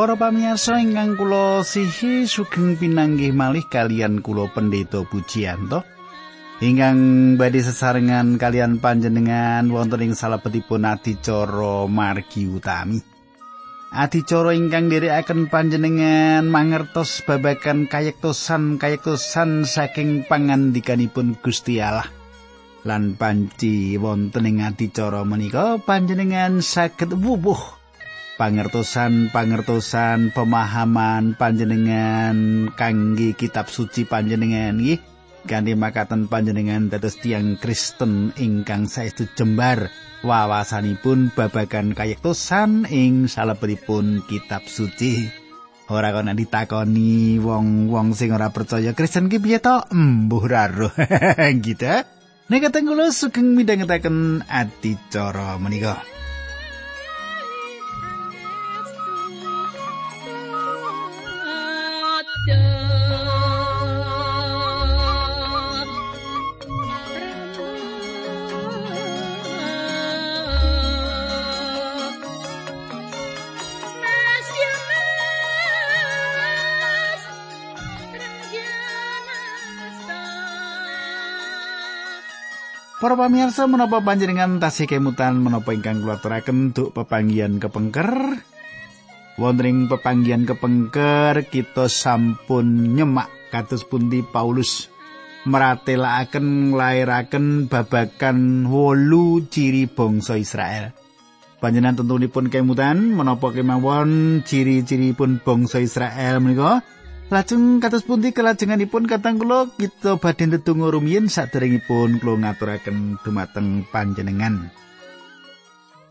Para pamirsa ingkang kula sihi sugeng pinanggih malih kalian kula Pendeta Pujiyanto. Ingkang badhe sesarengan kalian panjenengan wonten ing salebetipun adicara margi utami. Adicara ingkang nderekaken panjenengan mangertos babagan kayektosan-kayektosan saking pangandikanipun Gusti Allah. Lan panci wonten ing adicara menika panjenengan saged wuwuh pangertosan-pangertosan pemahaman panjenengan kangge kitab suci panjenengan nggih. Kanthi makaten panjenengan dados tiang Kristen ingkang saestu jembar wawasanipun babagan kayektosan ing salebetipun kitab suci. Ora kena ditakoni wong-wong sing ora percaya Kristen ki piye to embuh raro gitu Nek kateng kula sugeng midhangetaken adicara menika. Para pamirsa menapa panjenengan tasih kemutan menapa ingkang kula aturaken duk pepanggihan kepengker wonten ing pepanggihan kepengker kita sampun nyemak kados pundi Paulus meratelaken nglairaken babakan wolu ciri bangsa Israel. Panjenengan tentunipun kemutan menapa kemawon ciri-ciri pun bangsa Israel menika Lajeng kados pundi kelajenganipun katang kula kita badhe ndedonga rumiyin saderengipun kula ngaturaken dumateng panjenengan.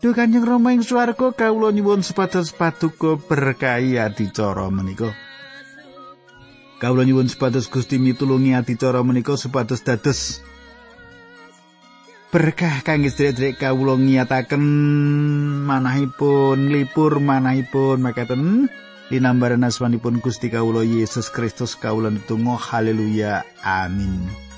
Duh Kanjeng Rama ing swarga kawula nyuwun supados paduka berkahi adicara menika. Kawula nyuwun supados Gusti mitulungi adicara menika supados dados berkah kangge sedherek kawula ngiyataken manahipun lipur manahipun makaten linambaran asmanipun Gusti kawula Yesus Kristus kawula netunggal haleluya amin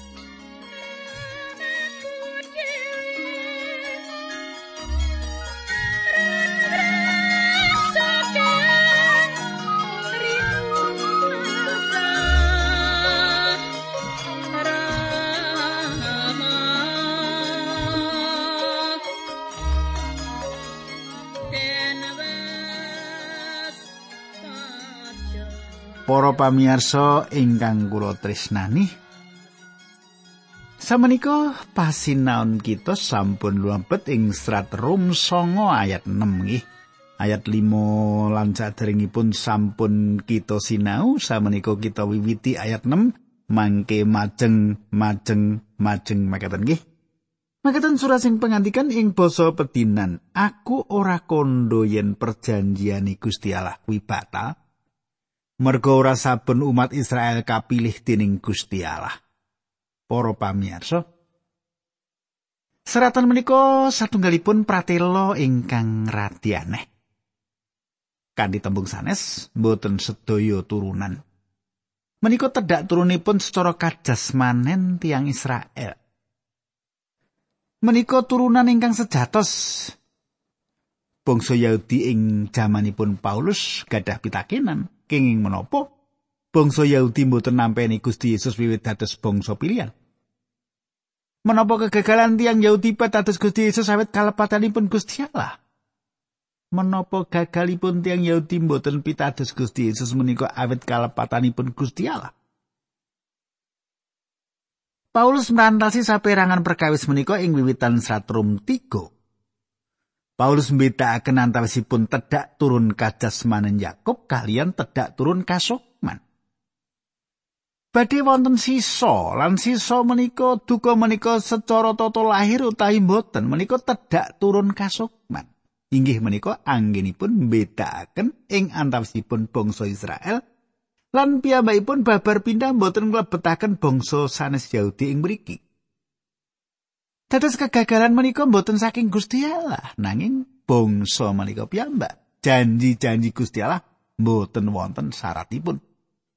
pamirsa ingkang kula tresnani. Samenika pasinaon kita sampun lumpet ing serat Rum songo ayat 6 nggih. Ayat 5 lan saderengipun sampun kita sinau samenika kita wiwiti ayat 6 mangke majeng majeng majeng makaten nggih. Makaten surat sing pengantikan ing basa pedinan, aku ora kondo yen perjanjiane Gusti Allah kuwi batal. Merga ora saben umat Israel kapilih dening Gusti Allah. Para pamirsa, seratan menika satunggalipun pratela ingkang radianeh. Kanthi tembung sanes, boten sedaya turunan. Menika tedhak turunipun secara kajasmanen tiang Israel. Menika turunan ingkang sejatos. Bangsa Yahudi ing jamanipun Paulus gadah pitakenan. Kenging menapa bangsa Yahudi mboten nampeni Gusti Yesus wiwit dados bangsa pilihan. Menapa kegagalan tiang Yahudi dados Gusti Yesus awet kalepatanipun Gusti Allah? Menapa gagalipun tiang Yahudi mboten pitados Gusti Yesus menika awet kalepatanipun Gusti Allah? Paulus merantasi saperangan perkawis menika ing wiwitan Satrum 3. Paulus mbedakaken antawisipun tedak turun kajasmanen Yakub kalian tedak turun kasukman. Badhe wonten sisa lan sisa menika duka menika secara tata lahir utawi boten menika tedak turun kasukman. Inggih menika anggenipun mbedakaken ing antawisipun bangsa Israel lan piyambakipun babar pindah boten nglebetaken bangsa sanes Yahudi ing mriki. Dados kegagalan menika mboten saking Gusti Allah, nanging bangsa menika piyambak. Janji-janji Gusti Allah mboten wonten syaratipun.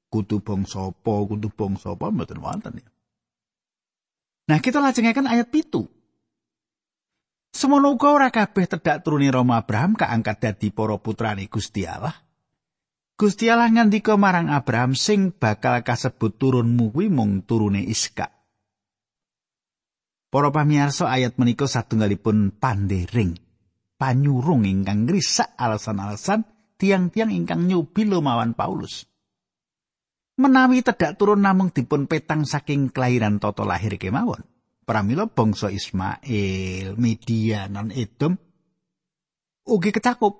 Kudu bangsa apa, kudu bangsa apa mboten wonten ya. Nah, kita lajengaken ayat pitu. Semono uga ora kabeh tedhak turune Roma Abraham kaangkat dadi para putrane Gusti Allah. Gusti Allah ngandika marang Abraham sing bakal kasebut turunmu kuwi mung turune Iska. Para pamirsa ayat menika satunggalipun pandering panyurung ingkang ngrisak alasan-alasan tiang-tiang ingkang nyubi lumawan Paulus. Menawi tedak turun namung dipun petang saking kelahiran toto lahir kemawon. Pramila bangsa Ismail, non Edom ugi kecakup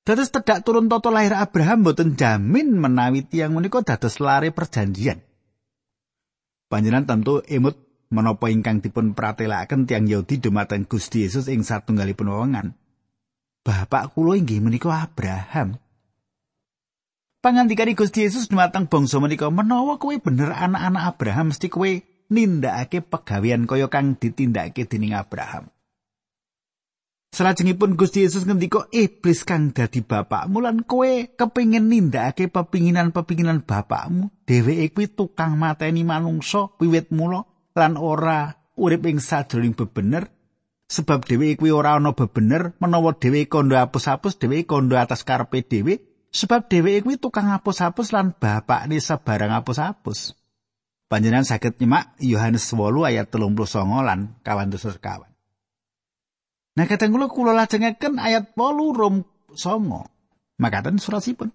Dados tedak turun toto lahir Abraham boten jamin menawi tiang menika dados lare perjanjian. Panjenengan tentu emut menapa ingkang dipun pratelakaken tiang Yahudi dumateng Gusti Yesus ing satunggalipun wewengan. Bapak kula inggih menika Abraham. Pangandikane Gusti Yesus dumateng bangsa menika menawa kowe bener anak-anak Abraham mesti kowe nindakake pegawean kaya kang ditindakake dening Abraham. Salajengipun Gusti Yesus ngendika iblis kang dadi bapakmu lan kowe kepingin nindakake pepinginan-pepinginan bapakmu dheweke kuwi tukang mateni manungsa wiwit mula lan ora urip ing sajroning bebener sebab dheweke kuwi ora ana bebener menawa dheweke kondo apus-apus dheweke kondo atas karepe dhewe sebab dheweke kuwi tukang apus-apus lan bapakne sebarang apus-apus Panjenengan saged nyemak Yohanes 8 ayat 39 lan kawan kawan Nah kadang kula kula lajengaken ayat 8 rom songo. Makaten surasipun.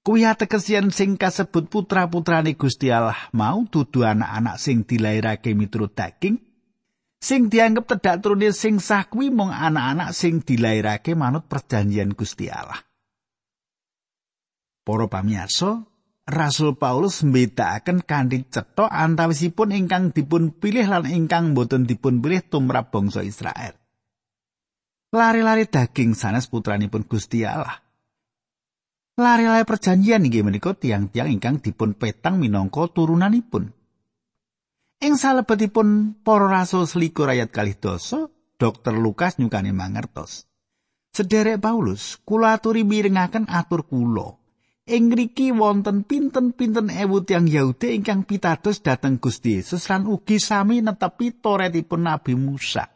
Kuwi atekesian sing kasebut putra-putrane Gusti Allah mau dudu anak-anak sing dilairake miturut daging sing dianggep tedak turune sing sah kuwi mung anak-anak sing dilairake manut perjanjian Gusti Allah. Para pamirsa, Rasul Paulus mbedakaken kanthi cetha antawisipun ingkang dipun pilih lan ingkang boten dipun pilih tumrap bangsa Israel. lari-lari daging sanes putranipun Gusti Allah. Lari-lari perjanjian inggih menika tiang-tiang ingkang dipun petang minangka turunanipun. Ing salebetipun para rasul selikur ayat kalih dosa, Dr. Lukas nyukani mangertos. Sederek Paulus, kula aturi mirengaken atur kula. Ing ngriki wonten pinten-pinten ewu tiang Yahudi ingkang pitados dhateng Gusti Yesus lan ugi sami netepi toretipun Nabi Musa.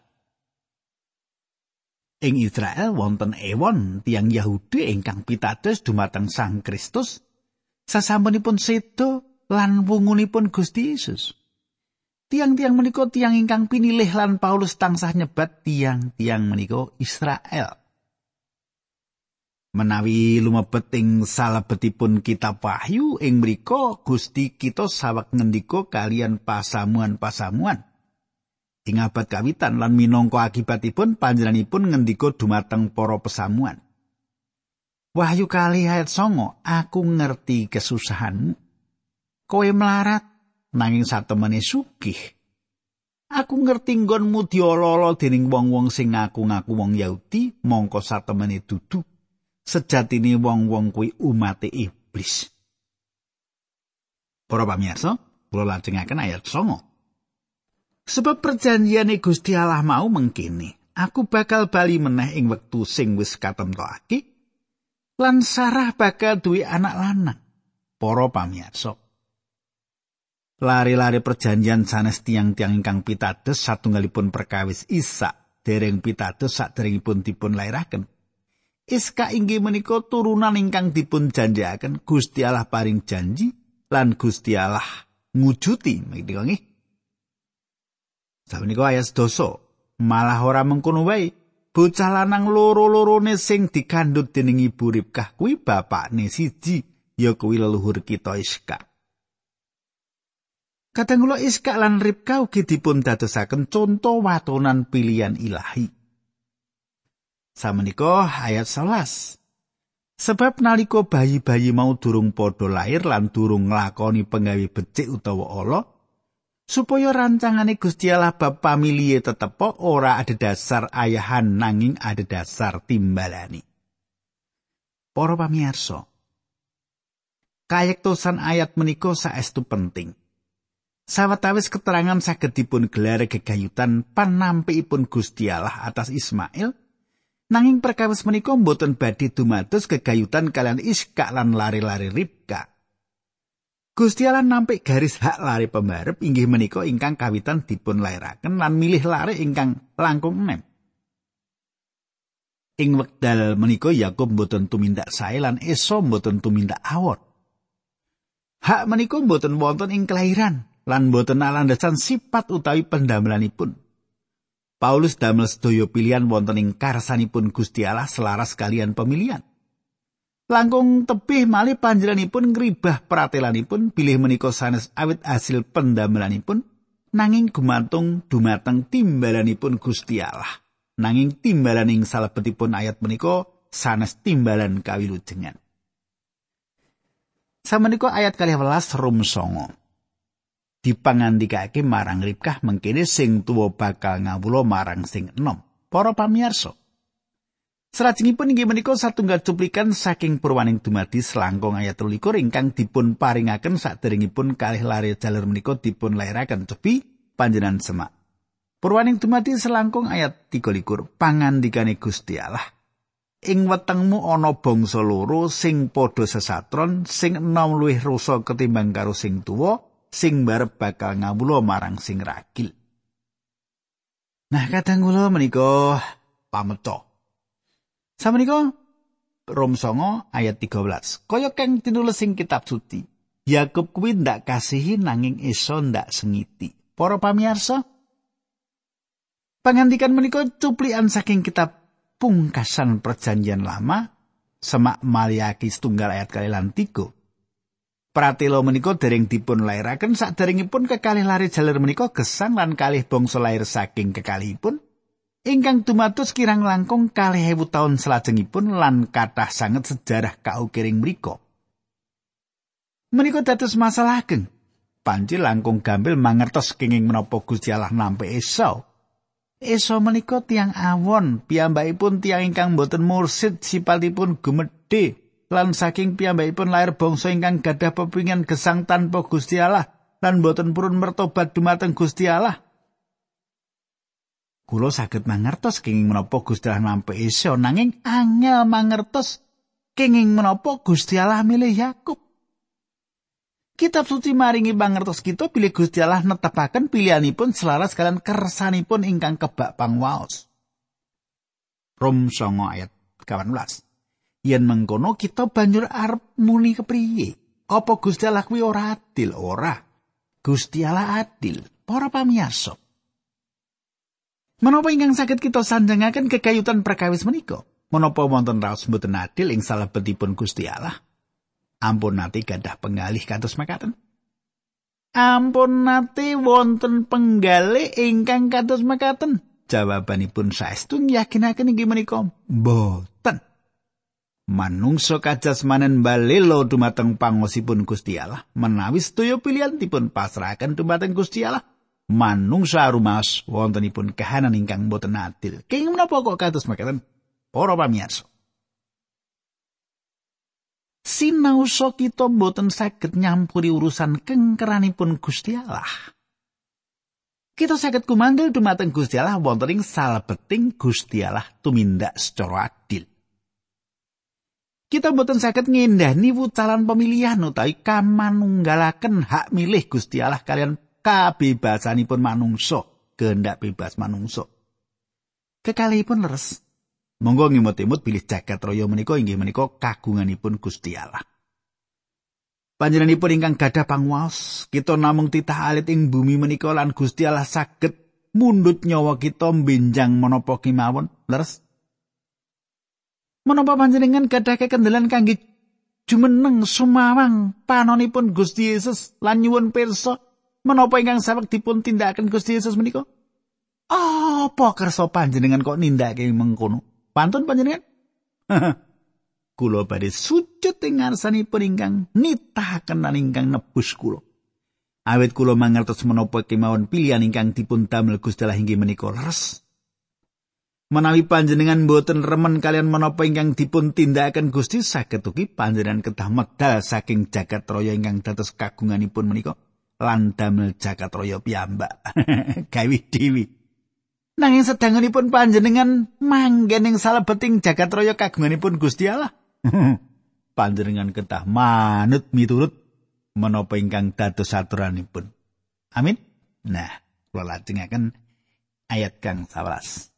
Ing Israel wonten ewon tiang Yahudi ingkang pitados dumateng Sang Kristus sasampunipun sedo lan wungunipun Gusti Yesus. Tiang-tiang menika tiang ingkang pinilih lan Paulus tansah nyebat tiang-tiang menika Israel. Menawi lumebet ing salebetipun kitab Wahyu ing mriku Gusti kita sawek ngendika kalian pasamuan-pasamuan. Ing abad kawitan lan minangka akibatipun panjenenganipun ngendika dumateng para pesamuan. Wahyu kali ayat songo, aku ngerti kesusahanmu. Kowe melarat, nanging satemene sugih. Aku ngerti nggonmu diololo dening wong-wong sing ngaku-ngaku wong Yahudi, mongko satemene dudu. Sejatine wong-wong kuwi umate iblis. Para pamirsa, kula lajengaken ayat songo. Sebab perjanjiane Gusti Allah mau mengkini, aku bakal bali meneh ing wektu sing wis katentokake lan Sarah bakal duwe anak lanang. Para pamirsa. Lari-lari perjanjian sanes tiang-tiang ingkang pitados satunggalipun perkawis Isa dereng pitados saderengipun dipun lairaken. Iska inggih menika turunan ingkang dipun janjiaken Gusti Allah paring janji lan Gusti Allah ngujuti menika nggih. Sabenika ayat doso, malah ora mengkono wae. Bocah lanang loro-lorone sing dikandhut dening ibu Ribkah kuwi bapakne siji, ya kuwi leluhur kita Iska. Kadang kula Iska lan Ribkah ugi dipun dadosaken conto watonan pilihan ilahi. Samenika ayat 11. Sebab nalika bayi-bayi mau durung padha lair lan durung nglakoni penggawe becik utawa Allah, supaya rancangane Gusti Allah bab pamilihe tetep ora ada dasar ayahan nanging ada dasar timbalani. Para pamirsa, kayektosan ayat menika saestu penting. Sawetawis keterangan saged dipun gelar gegayutan panampikipun Gusti Allah atas Ismail, nanging perkawis menika boten badhe dumados gegayutan kalian Iska lan lari-lari Ribka. Gusti Allah nampik garis hak lari pembarep inggih menika ingkang kawitan dipun lairaken lan milih lari ingkang langkung enem. Ing wekdal menika Yakub mboten tumindak sae lan Esau mboten tumindak awon. Hak menika mboten wonten ing kelahiran lan mboten alandasan sifat utawi pendamelanipun. Paulus damel sedaya pilihan wonten ing karsanipun Gusti Allah selaras kalian pemilihan. Langkung tebih malih panjenenganipun ngribah pratelanipun bilih menika sanes awit hasil pendamelanipun nanging gumantung dumateng timbalanipun Gusti Allah. Nanging timbalan ing salebetipun ayat menika sanes timbalan kawilujengan. Samenika ayat kali welas rum songo. Dipangandikake marang Ribkah mengkene sing tuwa bakal ngawula marang sing enom. Para pamirsa. Salajengipun inggih menika satunggal cuplikan saking purwaning dumadi selangkung ayat 23 ingkang dipun paringaken saderengipun kalih lare jalur menika dipun lairaken cepi panjenengan semak. Purwaning dumadi selangkung ayat 23 pangandikane Gusti Allah. Ing wetengmu ana bangsa loro sing padha sesatron sing enom luwih rasa ketimbang karo sing tuwa sing barep bakal ngawula marang sing ragil. Nah kadang kula menika pameto Samenika Rom songo ayat 13 kaya kang tinulis sing kitab suci. Yakub kuwi ndak kasihi nanging iso ndak sengiti. Para pamirsa Pangandikan menika cuplian saking kitab pungkasan perjanjian lama semak Maliaki setunggal ayat kali lan tiga. Pratilo menika dereng dipun lairaken saderengipun kekalih lari jalur menika gesang lan kalih bangsa lair saking kekalihipun ingkang dumados kirang langkung kalih ewu taun selajengipun lan kathah sanget sejarah kaukiring mriku. Menika dados masalah ageng. Panci langkung gampil mangertos kenging menapa Gusti Allah nampi Esau. Esa menika tiang awon, piyambakipun tiang ingkang boten mursid sipatipun gumedhe lan saking piyambakipun lair bangsa ingkang gadah pepingin gesang tanpa Gusti Allah lan boten purun mertobat dumateng Gusti Allah. Kulo saged mangertos kenging menapa Gusti Allah nampi Esa nanging angel mangertos kenging menapa Gusti Allah milih Yakub. Kitab suci maringi pangertos kita pilih Gusti Allah netepaken pilihanipun selaras kalian kersanipun ingkang kebak pangwaos. Rom songo ayat 18. Yen mengkono kita banjur arep muni kepriye? Apa Gusti Allah kuwi ora adil? Ora. Gusti Allah adil. Para pamirsa. Menapa ingkang saged kita sanjangaken kekayutan perkawis menika? Menapa wonten raos mboten adil ing salebetipun Gusti Allah? ampun nate gadah penggalih kados makaten ampun nate wonten penggalih ingkang kados makaten jawabanipun saestu yakinaken inggih menika mboten manungsa kajasmanen balelo dumateng pangosipun Gusti Allah menawi sedaya pilihan dipun pasrahaken dumateng Gusti Allah manungsa rumas wontenipun kahanan ingkang boten adil kenging menapa kok kados makaten para pamirsa sinausa kita mboten saged nyampuri urusan kengkeranipun Gusti Allah. Kita saged kumandel dumateng Gusti Allah wonten ing salebeting Gusti Allah tumindak secara adil. Kita mboten saged ngendhani wucalan pemilihan utawi kamanunggalaken hak milih Gusti Allah kalian kabebasanipun manungsa, kehendak bebas manungsa. Kekalihipun leres Monggo ngimut-imut bilih jagat raya menika inggih menika kagunganipun Gusti Allah. Panjenenganipun ingkang gadah panguwas, kita namung titah alit ing bumi menika lan Gusti Allah saged mundut nyawa kita benjang menapa kemawon. Leres. Menapa panjenengan gadah kekendelan kangge jumeneng sumawang panonipun Gusti Yesus lan nyuwun pirsa menapa ingkang saweg dipun tindakaken Gusti Yesus menika? Apa kersa panjenengan kok nindakake mengkono? Pantun panjenengan? kula badhe sujud ing ngarsanipun ingkang nitahaken lan ingkang nebus kula. Awit kula mangertos menapa kemawon pilihan ingkang dipun damel Gusti Allah inggih menika leres. Menawi panjenengan boten remen kalian menapa ingkang dipun tindakaken Gusti saged ugi panjenengan kedah medal saking jagat raya ingkang dados kagunganipun menika lan damel jagat raya piyambak. Gawi dewi. Nanging sedangunipun panjenengan manggen ing salebeting jagat raya kagunganipun Gusti Allah. panjenengan ketah manut miturut menapa ingkang dados aturanipun. Amin. Nah, kula lajengaken ayat kang 11.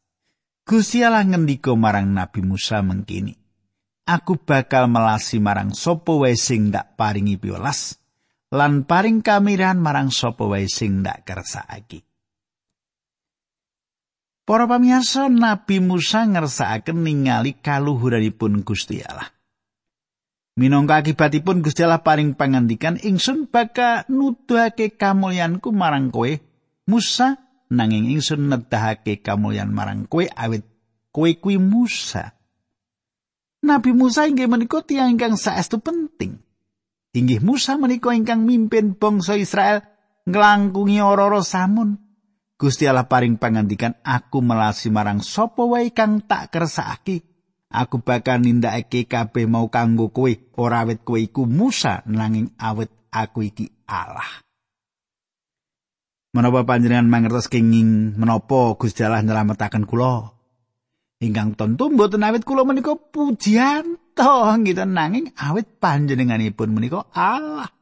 Gusti Allah ngendika marang Nabi Musa mengkini. Aku bakal melasi marang sapa wae sing paringi piwelas lan paring kamiran marang sapa wae sing ndak kersakake. Para pamirsa Nabi Musa ngersakaken ningali kaluhuranipun Gusti Allah. Minangka akibatipun Gusti Allah paring pangandikan ingsun bakal nuduhake kamulyanku marang kowe Musa nanging ingsun nedahake kamulyan marang kowe awit kowe kuwi Musa. Nabi Musa inggih menika tiyang ingkang saestu penting. Inggih Musa menika ingkang mimpin bangsa Israel nglangkungi ora-ora samun. Gusti Allah paring pangandikan aku melasi marang sapa wae kang tak kersakake. Aku bakal nindakake kabeh mau kanggo kowe ora awet kowe iku Musa nanging awet aku iki Allah. Menapa panjenengan mangertos kenging menapa Gusti Allah nyelametaken kula? Ingkang tentu mboten awet kula menika pujian to gitu nanging awet panjenenganipun menika Allah.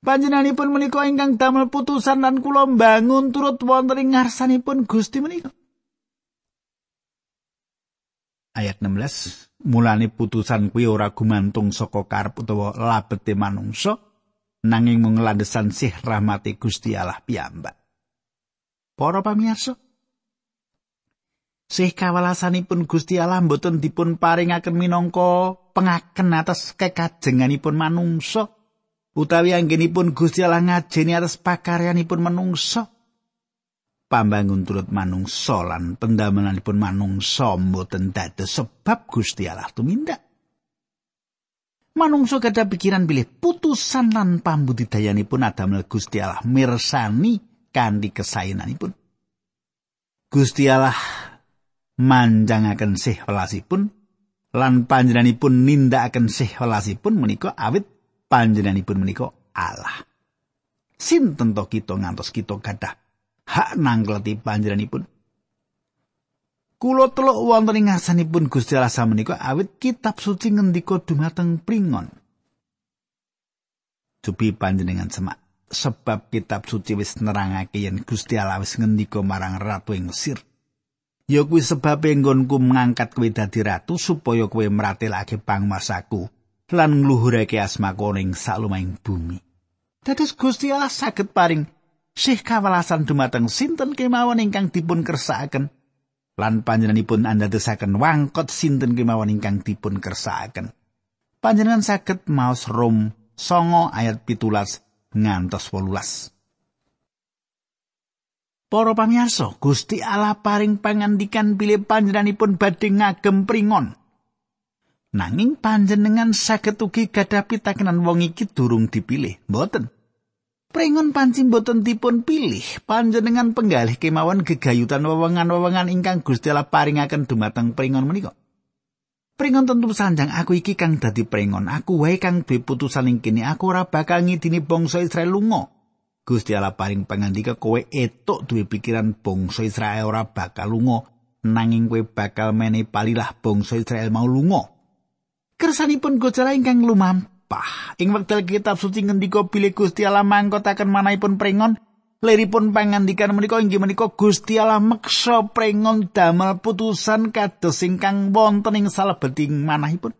Panjenenganipun menika ingkang damel putusan lan kula mbangun turut wonten ing ngarsanipun Gusti menika. Ayat 16 Mulane putusan kuwi ora gumantung saka karep utawa labete manungsa nanging mung landesan sih rahmati Gusti Allah piyambak. Para pamirsa, sih kawelasanipun Gusti Allah mboten dipun paringaken minangka pengaken atas kekajenganipun manungsa. utawi anggenipun Gusti Allah ngajeni atas pakaryanipun manungsa pambangun turut manungsa lan pendamelanipun manungsa mboten dados sebab Gusti Allah tumindak. Manungsa gadah pikiran bilih putusan lan pambudidayanipun adamel Gusti Allah mirsani kanthi kesaenanipun Gusti Allah manjangaken sih welasipun lan panjenenganipun nindakaken sih welasipun menika awit panjenenganipun menika Allah. Sinten to kita ngantos kita gadah hak nangleti panjenenganipun? Kulo teluk wonten ing ngarsanipun Gusti Allah samenika awit kitab suci ngendika dumateng pringon. Cupi panjenengan semak sebab kitab suci wis nerangake yen Gusti Allah wis ngendika marang ratu ing Mesir. Ya kuwi sebab enggonku mengangkat kowe dadi ratu supaya kowe meratelake pangmasaku lan ngluhurake asmaku ning salumahing bumi. Dados Gusti Allah saged paring sih kawelasan dumateng sinten kemawon ingkang dipun kersakaken lan panjenenganipun andadosaken wangkot sinten kemawon ingkang dipun kersakaken. Panjenengan saged maos Rom songo ayat pitulas ngantos wolulas. Para pamirsa, Gusti Allah paring pangandikan pilih panjenenganipun badhe ngagem pringon. Nanging panjenengan saged ugi gadah pitakenan wong iki durung dipilih, mboten. Prengon panci mboten dipun pilih, panjenengan penggalih kemawon gegayutan wewengan-wewengan ingkang Gusti Allah paringaken dumateng prengon menika. Prengon tentu sanjang aku iki kang dadi prengon, aku wae kang duwe putusan ing kene, aku ora bakal ngidini bangsa Israel lunga. Gusti Allah paring pangandika kowe etuk duwe pikiran bangsa Israel ora bakal lunga, nanging kowe bakal menehi palilah bangsa Israel mau lunga. kersanipun gojala ingkang lumampah. Ing wekdal kitab suci ngendika bilih Gusti Allah mangkotaken manahipun prengon, leripun pangandikan menika inggih menika Gusti Allah meksa prengon damel putusan kados ingkang wonten ing salebeting manahipun.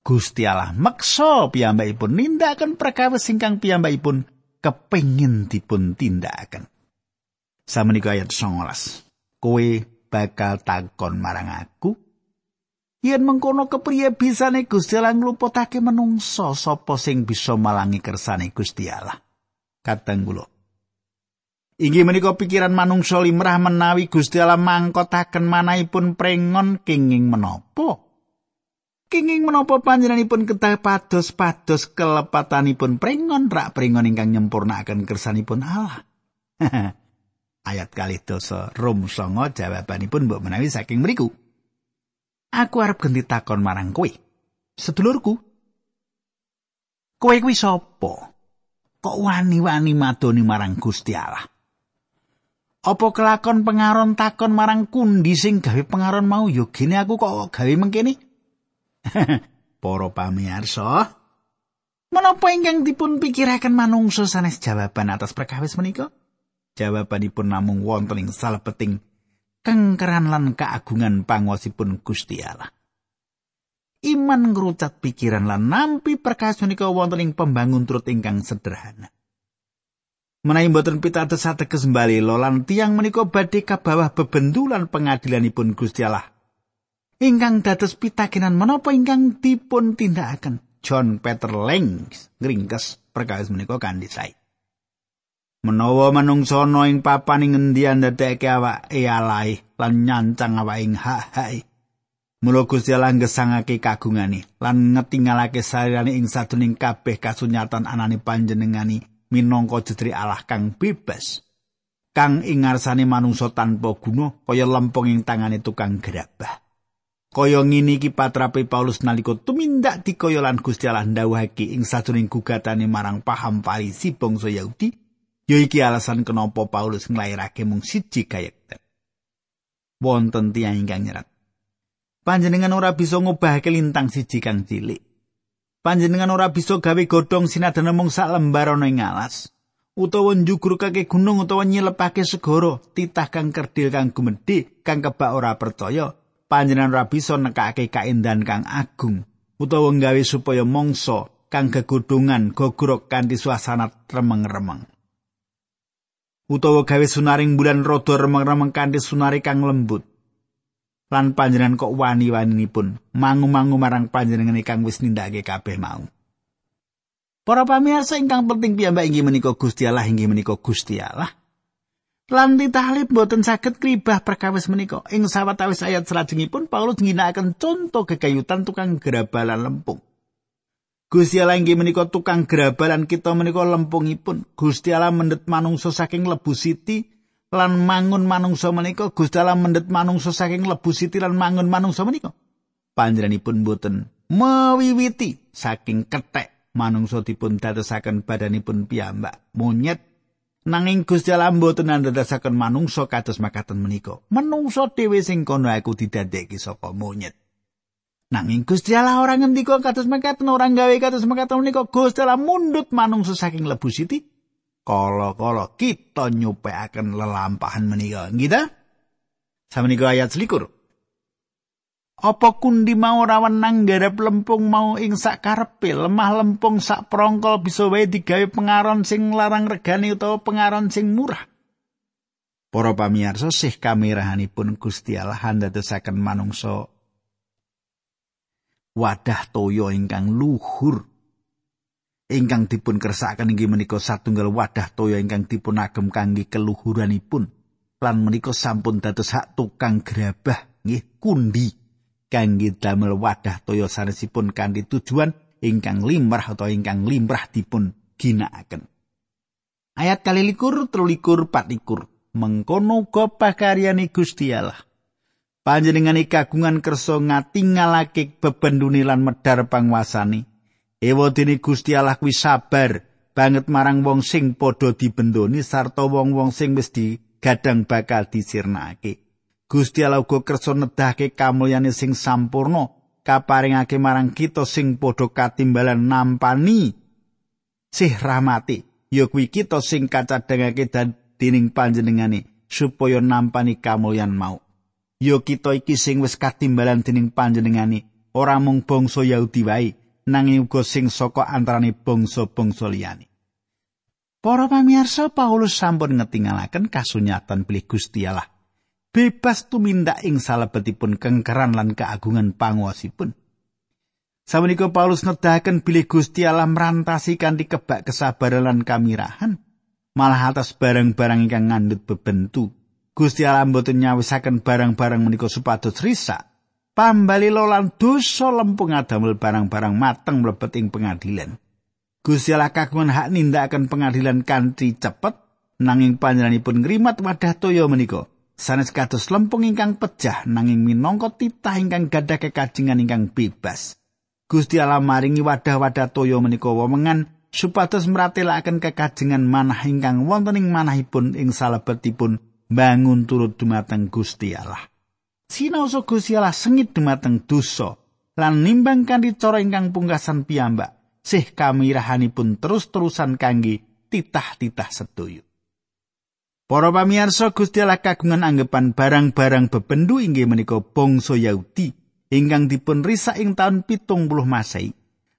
Gusti Allah meksa piyambakipun nindakaken perkawis ingkang piyambakipun kepengin dipun tindakaken. Samenika ayat 19. Kowe bakal takon marang aku, Yen mengkono kepriye bisane Gusti Allah ngluputake menungso sapa sing bisa malangi kersane Gusti Allah. Kadang kula. Inggih menika pikiran manungsa limrah menawi Gusti Allah mangkotaken manahipun prengon kenging menapa? Kenging menapa panjenenganipun kedah pados-pados kelepatanipun prengon rak prengon ingkang nyempurnakaken kersanipun Allah. Ayat kali dosa Rom songo jawabanipun mbok menawi saking mriku. Aku arep ganti takon marang kowe. Sedulurku. Kowe kuwi sapa? Kok wani-wani madoni marang Gusti Allah? Apa kelakon pengaron takon marang kundi sing gawe pengaron mau yo gene aku kok gawe mengkene? Para pamirsa, menapa ingkang dipun pikiraken manungsa sanes jawaban atas perkawis menika? Jawabanipun namung wonten ing salebeting kengkeran lan keagungan panguwasipun Gusti Allah. Iman ngrucat pikiran lan nampi perkasa menika wonten ing pembangun turut ingkang sederhana. Menawi mboten pitados ateges bali lan tiang menika badhe kabawah bebendulan pengadilanipun Gusti Allah. Ingkang dados pitakenan menapa ingkang dipun tindakaken John Peter Lengs ngringkes perkawis menika kanthi sae. Menawa manungsa ana ing papan ing ngendi ndadekake awake alae lan nyancang awake ing hak-hake. Mula Gusti Allah gesangake kagungane lan ngetingalake sarirane ing sadurunging kabeh kasunyatan anane panjenengani minangka jetri Allah kang bebas. Kang ing ngarsane manungsa tanpa guna kaya lempung ing tangane tukang gerabah. Kaya ngene iki patrape Paulus nalika tumindak dikaya lan Gusti Allah ndhawuhake ing sajroning gugatane marang paham Farisi bangsa Yahudi, ya iki alasan kenapa Paulus nglairake mung siji karakter. Wonten tiyang ingkang nyerat. Panjenengan ora bisa ngubahake lintang siji kang cilik. panjenengan ora bisa gawe godhong sinadana mung sak lembar ana ing alas utawa njugurkake gunung utawa nyilepake segara titah kang kerdil kang gumedhe kang kebak ora percaya panjenengan ora bisa nekake kaendan kang agung utawa nggawe supaya mangsa kang gegodhongan gogrok kanthi suasana remeng-remeng utawa gawe sunaring bulan rada remeng-remeng kanthi sunari kang lembut lan panjenengan kok wani-waninipun mangu-mangu marang panjenengan ingkang wis nindakake kabeh mau. Para pamirsa ingkang penting piyambak inggih menika Gusti Allah inggih menika Gusti Allah. Lan ditahlip boten saged kribah perkawis menika. Ing sawetawis ayat salajengipun Paulus ngginakaken contoh kegayutan tukang gerabalan lempung. Gusti Allah inggih menika tukang gerabalan kita menika lempungipun. Gusti Allah mendet manungsa saking lebu siti lan mangun manungsa menika Gusti Allah mendhet manungsa saking lebu siti lan mangun manungsa menika panjenenganipun boten mewiwiti saking kethek manungsa dipun dadosaken badanipun piyambak monyet nanging Gusti Allah mboten ndadosaken manungsa kados makaten menika manungsa dhewe sing kono aku didadekke saka monyet Nanging Gusti Allah ora ngendika kados makaten ora gawe kados makaten menika Gusti Allah mundut manungsa saking lebu siti kala-kala kita nyupekaken lelampahan menika. Gitu? Samenika ayat selikur. Apa kundi mau rawan nang garap lempung mau ing sak karepe? Lemah lempung sak prongkol bisa wae digawe pengaron sing larang regane utawa pengaron sing murah. Para pamirsa sih kamerahanipun Gusti Allah handadosaken manungsa wadah toyo ingkang luhur. Ingkang dipun kersakaken inggih menika satunggal wadah toya ingkang dipun agem kangge keluhuranipun. Lan menika sampun dados hak tukang gerabah nggih kundi kangge damel wadah toya sanesipun kanthi tujuan ingkang limrah atau ingkang limrah dipun ginakaken. Ayat kali likur telulikur patlikur. Mengkono uga pakaryane Gusti Allah. Panjenengane kagungan kersa ngatingalake bebenduni lan medar pangwasane Ewadene Gusti Allah kuwi sabar banget marang wong sing padha dibendoni sarta wong-wong sing wis digadang bakal disirnakake. Gusti Allah uga kersa nedahke kamulyane sing sampurna kaparingake marang kita sing padha katimbalan nampani sih rahmati ya kuwi kita sing kacadhangake dening panjenengane supaya nampani kamulyan mau. Ya kita iki sing wis katimbalan dening panjenengane ora mung bangsa Yahudi wae nanging uga sing saka antarane bangsa-bangsa liyane. Para pamirsa Paulus sampun ngetingalaken kasunyatan pilih Gusti Allah. Bebas tumindak ing salebetipun kengkeran lan keagungan panguwasipun. Samenika Paulus nedahaken bilih Gusti Allah merantasi kanthi kebak kesabaran lan kamirahan, malah atas barang-barang ingkang ngandut bebentu. Gusti Allah mboten nyawisaken barang-barang menika supados risak, pambali lolan dosa lempung adamel barang-barang mateng mlebet ing pengadilan. Gusti Allah kagungan hak nindakaken pengadilan kanthi cepet nanging panjenenganipun ngrimat wadah toya menika. Sanes kados lempung ingkang pecah nanging minangka titah ingkang gadah kekajengan ingkang bebas. Gusti Allah maringi wadah-wadah toya menika wemengan supados meratelaken kekajengan manah ingkang wonten ing manahipun ing salebetipun bangun turut dumateng Gusti Allah. sinaosa Gusti Allah sengit dumateng dosa lan nimbang kanthi cara ingkang pungkasan piyambak sih kamirahanipun terus-terusan kangge titah-titah sedaya Para pamirsa Gusti Allah kagungan anggapan barang-barang bebendu inggih menika bangsa Yahudi ingkang dipun risak ing taun pitung puluh Masehi.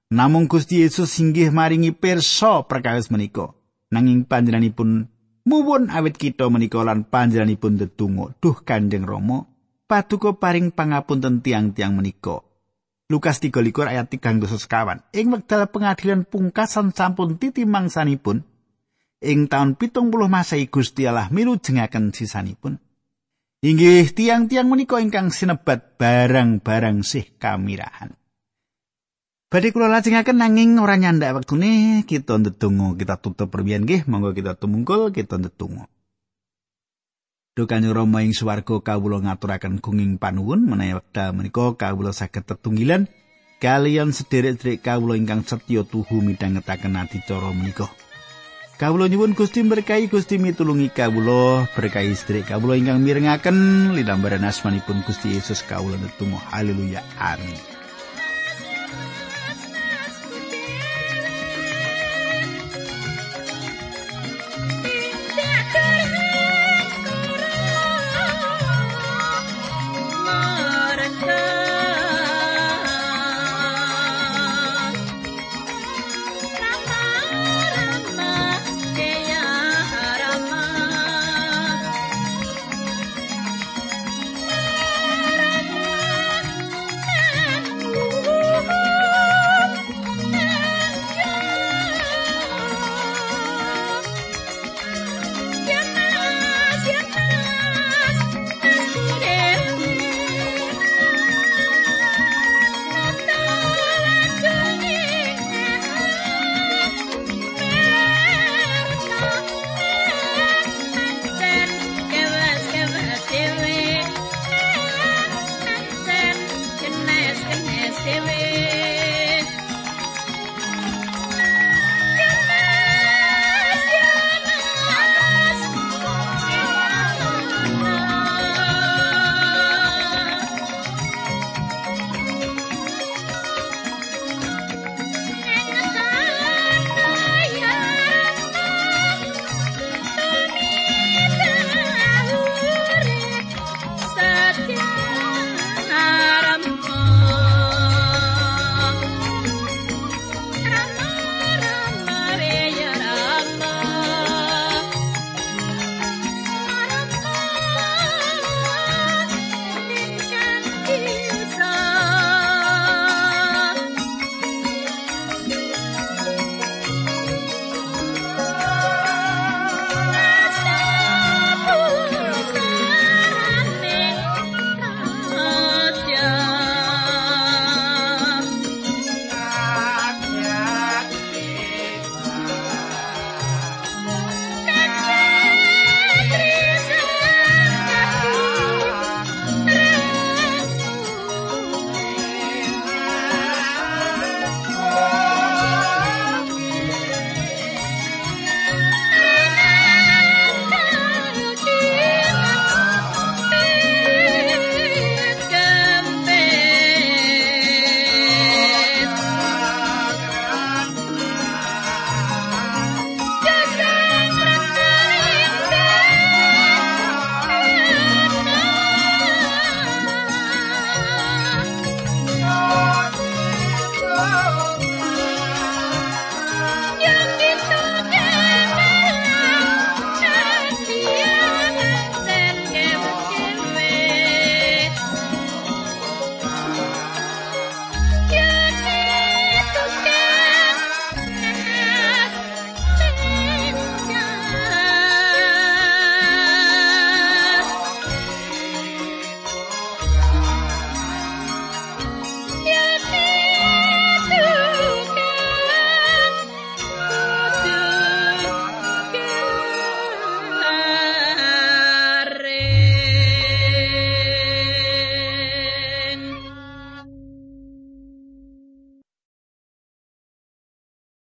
Namung Gusti Yesus inggih maringi pirsa perkawis menika. Nanging panjenenganipun muwun awit kita menika lan panjenenganipun tetunggu. Duh Kanjeng Rama, paduka paring pangapunten tiang-tiang menika. Lukas 13 ayat 3 sekawan. Ing wekdal pengadilan pungkasan sampun titi mangsanipun, ing taun pitung puluh Masehi Gusti Allah milu jengaken sisanipun. Inggih tiang-tiang menika ingkang sinebat barang-barang sih kamirahan. Badhe kula lajengaken nanging ora nyandak wektune kita ndedonga kita tutup perbiyan nggih monggo kita tumungkul kita ndedonga. Dukane Rama ing swarga kawula ngaturaken gunging panuwun menawi wekdal menika kawula saged tetunggilan kalian sederek-sederek kawula ingkang setya tuhu midhangetaken adicara menika. Kawula nyuwun Gusti berkahi Gusti mitulungi kawula berkahi sedherek kawula ingkang mirengaken linambaran asmanipun Gusti Yesus kawula netunggal haleluya. Amin